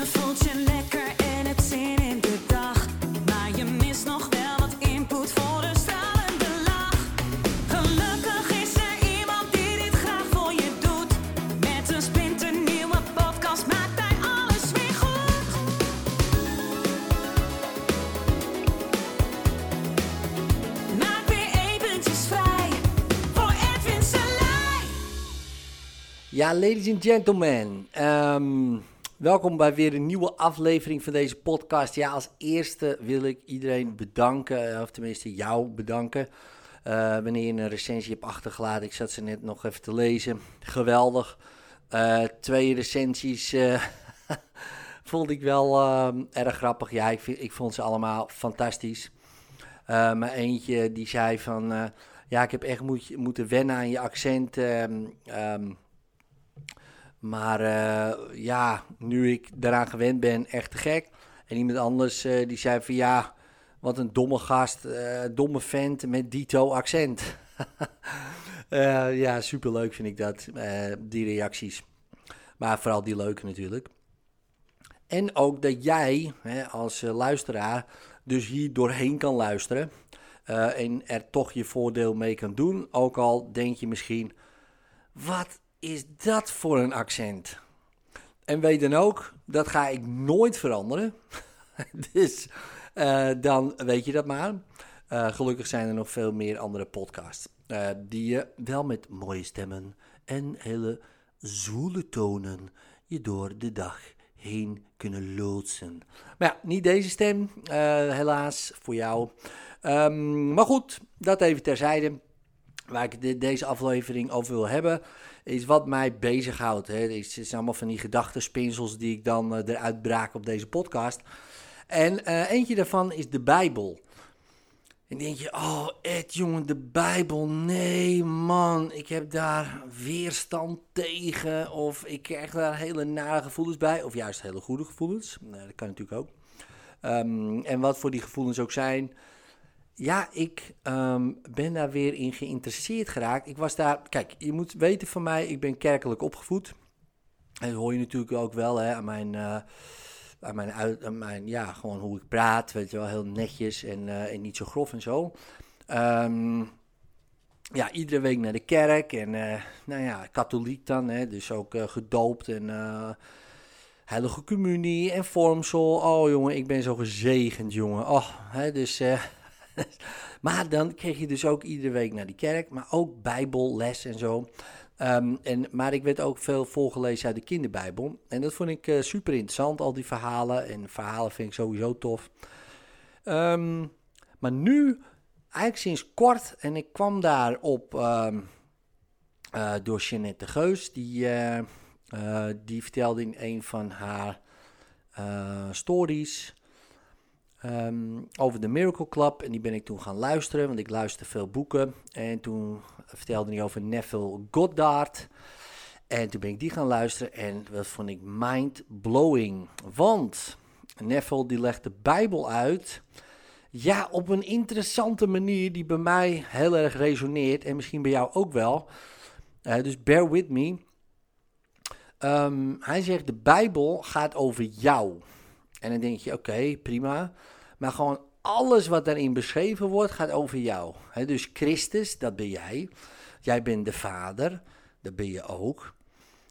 Je voelt je lekker en hebt zin in de dag. Maar je mist nog wel wat input voor een stralende lach. Gelukkig is er iemand die dit graag voor je doet. Met een splinternieuwe podcast maakt hij alles weer goed. Maak weer eventjes vrij voor Edwin Salai. Ja, ladies and gentlemen. ehm, welkom bij weer een nieuwe aflevering van deze podcast. Ja, als eerste wil ik iedereen bedanken, eh, of tenminste jou bedanken. eh, wanneer je een recensie hebt achtergelaten. Ik zat ze net nog even te lezen. Geweldig. Eh, twee recensies eh, vond ik wel erg grappig. Ja, ik, ik vond ze allemaal fantastisch. Maar eentje die zei van... ja, ik heb echt moet, moeten wennen aan je accent. ehm, ehm, maar eh, ja, nu ik daaraan gewend ben, echt te gek. En iemand anders eh, die zei van ja, wat een domme gast, eh, domme vent met dito accent. Ja, superleuk vind ik dat, die reacties. Maar vooral die leuke natuurlijk. En ook dat jij hè, als luisteraar dus hier doorheen kan luisteren. en er toch je voordeel mee kan doen. Ook al denk je misschien, wat is dat voor een accent? En weet dan ook, dat ga ik nooit veranderen. dus eh, dan weet je dat maar. Eh, gelukkig zijn er nog veel meer andere podcasts. eh, die je wel met mooie stemmen en hele zwoele tonen je door de dag heen kunnen loodsen. Maar ja, niet deze stem, helaas, voor jou. Ehm, maar goed, dat even terzijde waar ik de- deze aflevering over wil hebben, is wat mij bezighoudt. hè. Het is allemaal van die gedachtenspinsels die ik dan eh, eruit braak op deze podcast. En eh, eentje daarvan is de Bijbel. En denk je, oh Ed jongen, de Bijbel, nee man, ik heb daar weerstand tegen. Of ik krijg daar hele nare gevoelens bij, of juist hele goede gevoelens. Nou, dat kan natuurlijk ook. Ehm, en wat voor die gevoelens ook zijn, ja, ik ehm, ben daar weer in geïnteresseerd geraakt. Ik was daar, kijk, je moet weten van mij, ik ben kerkelijk opgevoed. En dat hoor je natuurlijk ook wel hè, aan mijn, eh, aan mijn, aan mijn, ja, gewoon hoe ik praat, weet je wel, heel netjes en, eh, en niet zo grof en zo. Ehm, ja, iedere week naar de kerk en, eh, nou ja, katholiek dan, hè, dus ook gedoopt en heilige communie en vormsel. Oh jongen, ik ben zo gezegend, jongen. Oh, hè, dus... maar dan kreeg je dus ook iedere week naar die kerk, maar ook bijbelles en zo. Ehm, en, maar ik werd ook veel voorgelezen uit de kinderbijbel. En dat vond ik eh, super interessant, al die verhalen. En verhalen vind ik sowieso tof. Ehm, maar nu, eigenlijk sinds kort, en ik kwam daar op ehm, eh, door Jeanette de Geus. Die, eh, die vertelde in een van haar stories ehm, over de Miracle Club. En die ben ik toen gaan luisteren, want ik luister veel boeken. En toen vertelde hij over Neville Goddard. En toen ben ik die gaan luisteren en dat vond ik mind-blowing. Want Neville die legt de Bijbel uit... Ja, op een interessante manier die bij mij heel erg resoneert. En misschien bij jou ook wel. Eh, dus bear with me. Ehm, hij zegt, de Bijbel gaat over jou. En dan denk je, oké, prima. Maar gewoon alles wat daarin beschreven wordt, gaat over jou. Hè, dus Christus, dat ben jij. Jij bent de Vader, dat ben je ook.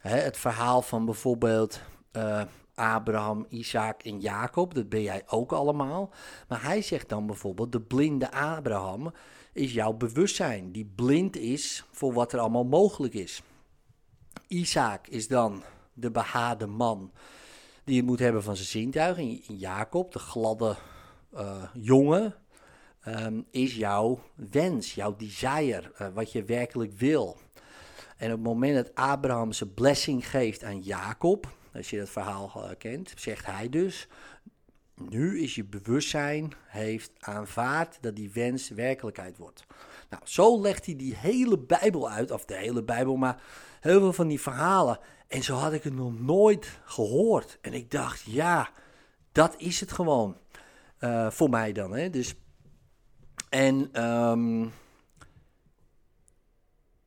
Hè, het verhaal van bijvoorbeeld eh, Abraham, Isaac en Jacob, dat ben jij ook allemaal. Maar hij zegt dan bijvoorbeeld, de blinde Abraham is jouw bewustzijn. Die blind is voor wat er allemaal mogelijk is. Isaac is dan de behaarde man die het moet hebben van zijn zintuigen. En Jacob, de gladde eh, jongen, ehm, is jouw wens, jouw desire, eh, wat je werkelijk wil. En op het moment dat Abraham zijn blessing geeft aan Jacob, als je dat verhaal eh, kent, zegt hij dus, nu is je bewustzijn heeft aanvaard dat die wens werkelijkheid wordt. Nou, zo legt hij die hele Bijbel uit, of de hele Bijbel, maar heel veel van die verhalen. En zo had ik het nog nooit gehoord. En ik dacht, ja, dat is het gewoon. Eh, voor mij dan, hè. Dus, en, ehm,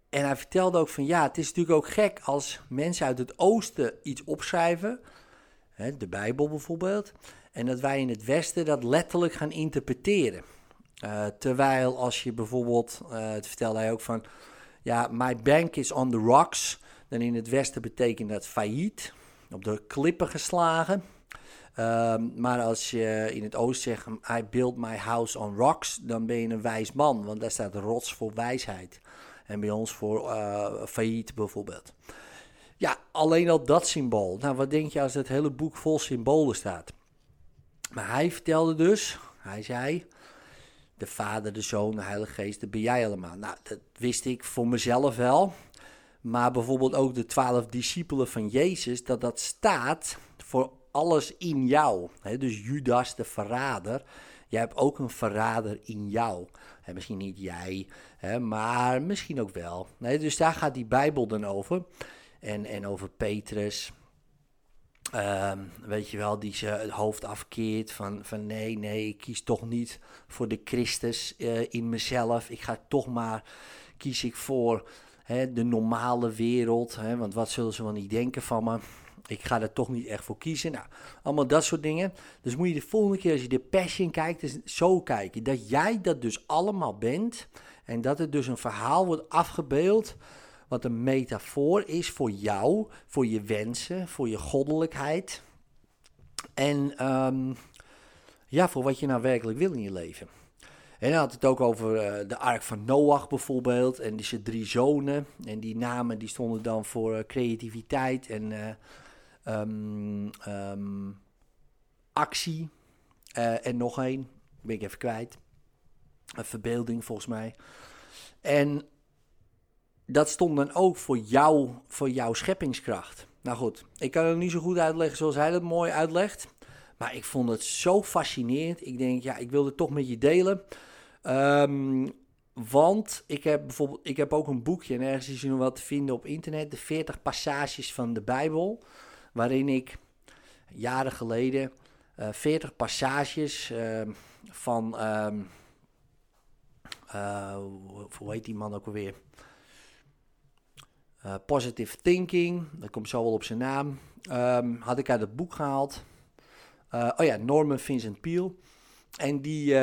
en hij vertelde ook van, ja, het is natuurlijk ook gek als mensen uit het oosten iets opschrijven. hè, de Bijbel bijvoorbeeld, en dat wij in het Westen dat letterlijk gaan interpreteren. Uh, terwijl als je bijvoorbeeld, uh, het vertelde hij ook van, ja, my bank is on the rocks, dan in het Westen betekent dat failliet, op de klippen geslagen. Um, maar als je in het oosten zegt, I build my house on rocks, dan ben je een wijs man, want daar staat rots voor wijsheid. En bij ons voor uh, failliet bijvoorbeeld. Ja, alleen al dat symbool. Nou, wat denk je als het hele boek vol symbolen staat? Maar hij vertelde dus, hij zei, de Vader, de Zoon, de Heilige Geest, dat ben jij allemaal. Nou, dat wist ik voor mezelf wel. Maar bijvoorbeeld ook de twaalf discipelen van Jezus, dat dat staat voor alles in jou. dus Judas, de verrader, jij hebt ook een verrader in jou. misschien niet jij, maar misschien ook wel. dus daar gaat die Bijbel dan over. En, en over Petrus. Ehm, weet je wel, die ze het hoofd afkeert van, van nee, nee, ik kies toch niet voor de Christus uh, in mezelf. Ik ga toch maar, kies ik voor hè, de normale wereld. Hè, want wat zullen ze wel niet denken van me? Ik ga er toch niet echt voor kiezen. Nou, allemaal dat soort dingen. Dus moet je de volgende keer als je de passion kijkt, dus zo kijken. Dat jij dat dus allemaal bent. En dat het dus een verhaal wordt afgebeeld wat een metafoor is voor jou, voor je wensen, voor je goddelijkheid. En um, ja, voor wat je nou werkelijk wil in je leven. En hij had het ook over uh, de ark van Noach bijvoorbeeld. En die drie zonen. En die namen die stonden dan voor uh, creativiteit en uh, um, um, actie. en nog één, ben ik even kwijt. Verbeelding volgens mij. En dat stond dan ook voor jou, voor jouw scheppingskracht. Nou goed, ik kan het niet zo goed uitleggen zoals hij dat mooi uitlegt. Maar ik vond het zo fascinerend. Ik denk, ja, ik wil het toch met je delen. Um, want ik heb bijvoorbeeld, ik heb ook een boekje en ergens is nog wat te vinden op internet. De 40 passages van de Bijbel. Waarin ik jaren geleden uh, 40 passages uh, van, um, uh, hoe heet die man ook alweer? Uh, positive Thinking, dat komt zo wel op zijn naam. Had ik uit het boek gehaald. Oh ja, Norman Vincent Peale. En die,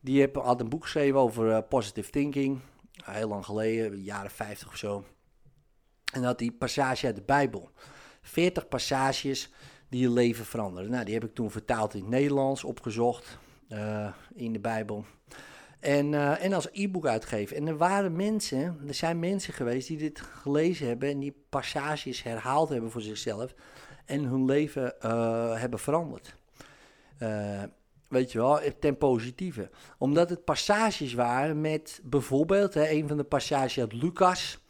die heb, had een boek geschreven over uh, positive thinking. Heel lang geleden, jaren 50 of zo. En had die passage uit de Bijbel. 40 passages die je leven veranderen. Nou, die heb ik toen vertaald in het Nederlands, opgezocht in de Bijbel. En, uh, en als e-book uitgeven. En er waren mensen, er zijn mensen geweest die dit gelezen hebben en die passages herhaald hebben voor zichzelf en hun leven hebben veranderd. Weet je wel, ten positieve. Omdat het passages waren met bijvoorbeeld, hè, een van de passages uit Lucas,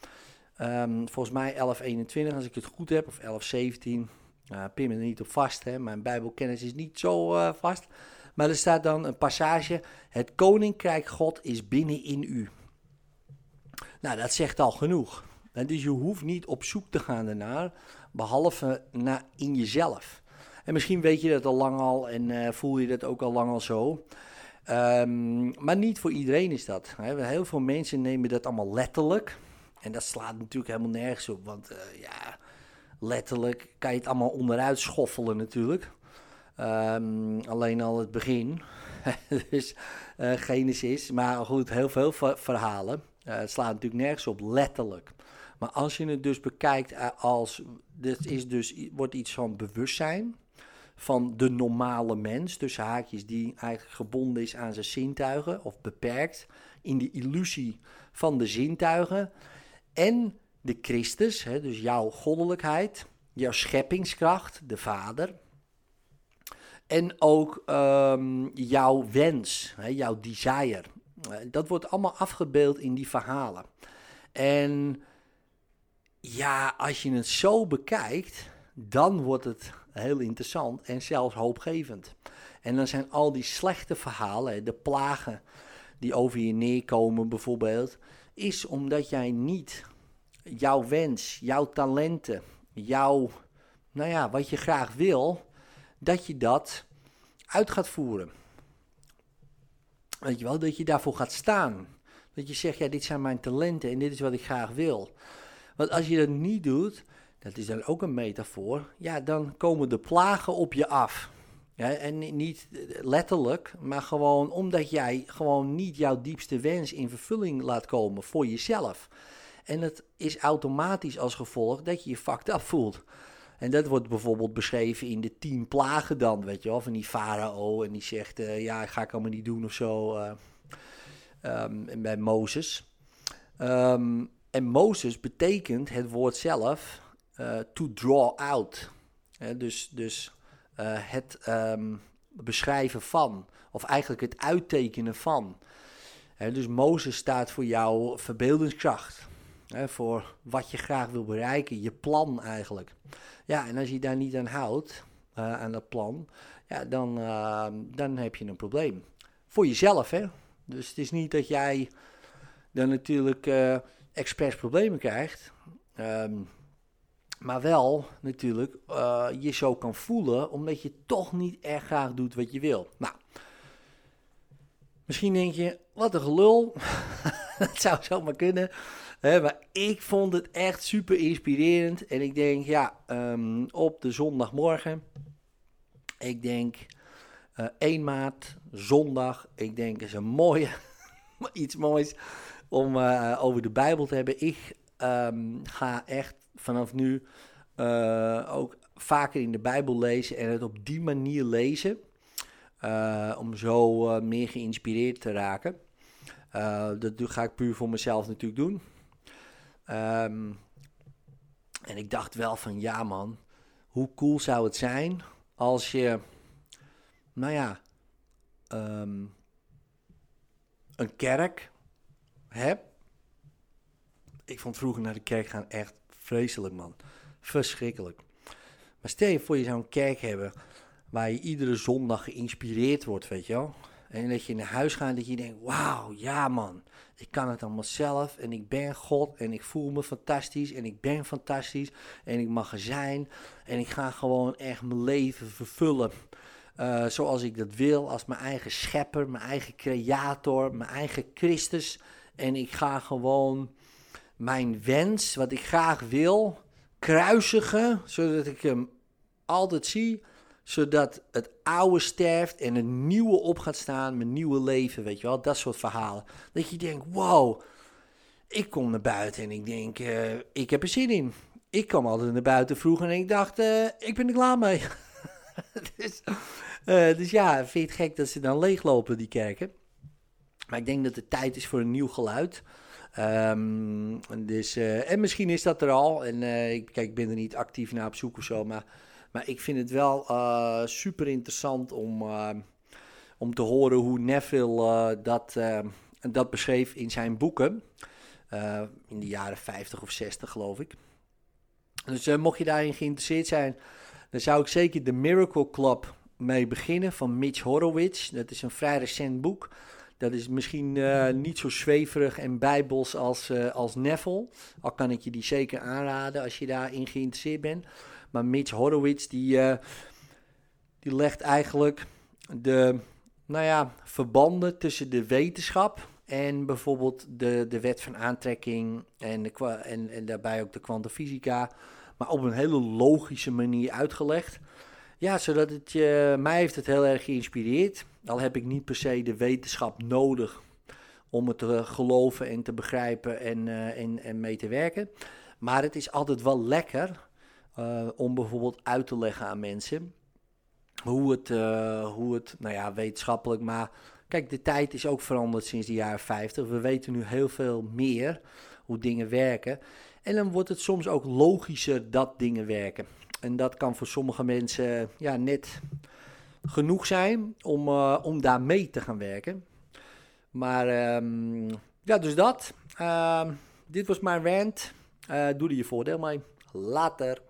um, volgens mij 1121 als ik het goed heb, of 1117. Uh, pin me er niet op vast, hè, mijn bijbelkennis is niet zo vast. Maar er staat dan een passage: Het koninkrijk God is binnenin u. Nou, dat zegt al genoeg. dus je hoeft niet op zoek te gaan daarnaar, behalve naar in jezelf. En misschien weet je dat al lang al en uh, voel je dat ook al lang al zo. Um, maar niet voor iedereen is dat. Heel veel mensen nemen dat allemaal letterlijk. En dat slaat natuurlijk helemaal nergens op. Want uh, ja, letterlijk kan je het allemaal onderuit schoffelen natuurlijk. Um, alleen al het begin. dus uh, Genesis. Maar goed, heel veel verhalen. Uh, slaat natuurlijk nergens op, letterlijk. Maar als je het dus bekijkt als. Dit is dus, wordt iets van bewustzijn. Van de normale mens. Tussen haakjes die eigenlijk gebonden is aan zijn zintuigen. Of beperkt. In de illusie van de zintuigen. En de Christus, hè, dus jouw goddelijkheid. Jouw scheppingskracht, de Vader en ook um, jouw wens, hè, jouw desire. Eh, dat wordt allemaal afgebeeld in die verhalen. En ja, als je het zo bekijkt, dan wordt het heel interessant en zelfs hoopgevend. En dan zijn al die slechte verhalen, de plagen die over je neerkomen bijvoorbeeld, is omdat jij niet jouw wens, jouw talenten, jouw, nou ja, wat je graag wil, dat je dat uit gaat voeren. Weet je wel, dat je daarvoor gaat staan. Dat je zegt, ja, dit zijn mijn talenten en dit is wat ik graag wil. Want als je dat niet doet, dat is dan ook een metafoor, ja, dan komen de plagen op je af. En niet letterlijk, maar gewoon omdat jij gewoon niet jouw diepste wens in vervulling laat komen voor jezelf. En het is automatisch als gevolg dat je je fucked up voelt. En dat wordt bijvoorbeeld beschreven in de tien plagen dan, weet je wel, van die farao. En die zegt, uh, ja, ga ik allemaal niet doen of zo, uh, bij Mozes. Um, en Mozes betekent het woord zelf to draw out. dus dus het um, beschrijven van, of eigenlijk het uittekenen van. dus Mozes staat voor jouw verbeeldingskracht. voor wat je graag wil bereiken, je plan eigenlijk. Ja, en als je daar niet aan houdt, uh, aan dat plan, ja, dan, uh, dan heb je een probleem. Voor jezelf, hè. Dus het is niet dat jij dan natuurlijk expres problemen krijgt. Um, maar wel natuurlijk je zo kan voelen, omdat je toch niet erg graag doet wat je wil. Nou, misschien denk je, wat een gelul. dat zou zomaar kunnen maar ik vond het echt super inspirerend. En ik denk, ja, um, op de zondagmorgen. Ik denk uh, 1 maart, zondag. Ik denk, is een mooie, iets moois om uh, over de Bijbel te hebben. Ik um, ga echt vanaf nu uh, ook vaker in de Bijbel lezen en het op die manier lezen. Uh, om zo meer geïnspireerd te raken. dat ga ik puur voor mezelf natuurlijk doen. Um, en ik dacht wel van ja man, hoe cool zou het zijn als je, nou ja, um, een kerk hebt. Ik vond vroeger naar de kerk gaan echt vreselijk man, verschrikkelijk. Maar stel je voor je zou een kerk hebben waar je iedere zondag geïnspireerd wordt, weet je wel. En dat je naar huis gaat en dat je denkt, wauw, ja man, ik kan het allemaal zelf en ik ben God en ik voel me fantastisch en ik ben fantastisch en ik mag er zijn en ik ga gewoon echt mijn leven vervullen uh, zoals ik dat wil, als mijn eigen schepper, mijn eigen creator, mijn eigen Christus. En ik ga gewoon mijn wens, wat ik graag wil, kruisigen, zodat ik hem altijd zie zodat het oude sterft en het nieuwe op gaat staan, mijn nieuwe leven, weet je wel, dat soort verhalen. Dat je denkt, wow, ik kom naar buiten en ik denk, uh, ik heb er zin in. Ik kwam altijd naar buiten vroeger en ik dacht, uh, ik ben er klaar mee. dus, uh, dus, ja, vind je het gek dat ze dan leeglopen, die kerken? Maar ik denk dat het tijd is voor een nieuw geluid. Um, dus, en misschien is dat er al. En kijk, ik ben er niet actief naar op zoek of zo, maar maar ik vind het wel uh, super interessant om, om te horen hoe Neville dat, dat beschreef in zijn boeken. in de jaren 50 of 60, geloof ik. Dus mocht je daarin geïnteresseerd zijn, dan zou ik zeker de Miracle Club mee beginnen van Mitch Horowitz. Dat is een vrij recent boek. Dat is misschien uh, niet zo zweverig en bijbels als, uh, als Neville. Al kan ik je die zeker aanraden als je daarin geïnteresseerd bent. Maar Mitch Horowitz, die, uh, die legt eigenlijk de nou ja, verbanden tussen de wetenschap en bijvoorbeeld de, de wet van aantrekking en, de, en, en daarbij ook de kwantumfysica, maar op een hele logische manier uitgelegd. Ja, zodat het je, mij heeft het heel erg geïnspireerd. Al heb ik niet per se de wetenschap nodig om het te geloven en te begrijpen en, uh, en, en mee te werken. Maar het is altijd wel lekker uh, om bijvoorbeeld uit te leggen aan mensen hoe het, hoe het, nou ja, wetenschappelijk, maar kijk, de tijd is ook veranderd sinds de jaren 50. We weten nu heel veel meer hoe dingen werken. En dan wordt het soms ook logischer dat dingen werken. En dat kan voor sommige mensen ja, net genoeg zijn om, uh, om daar mee te gaan werken. Maar um, ja, dus dat. Uh, dit was mijn rant. Uh, doe er je voordeel mee. Later.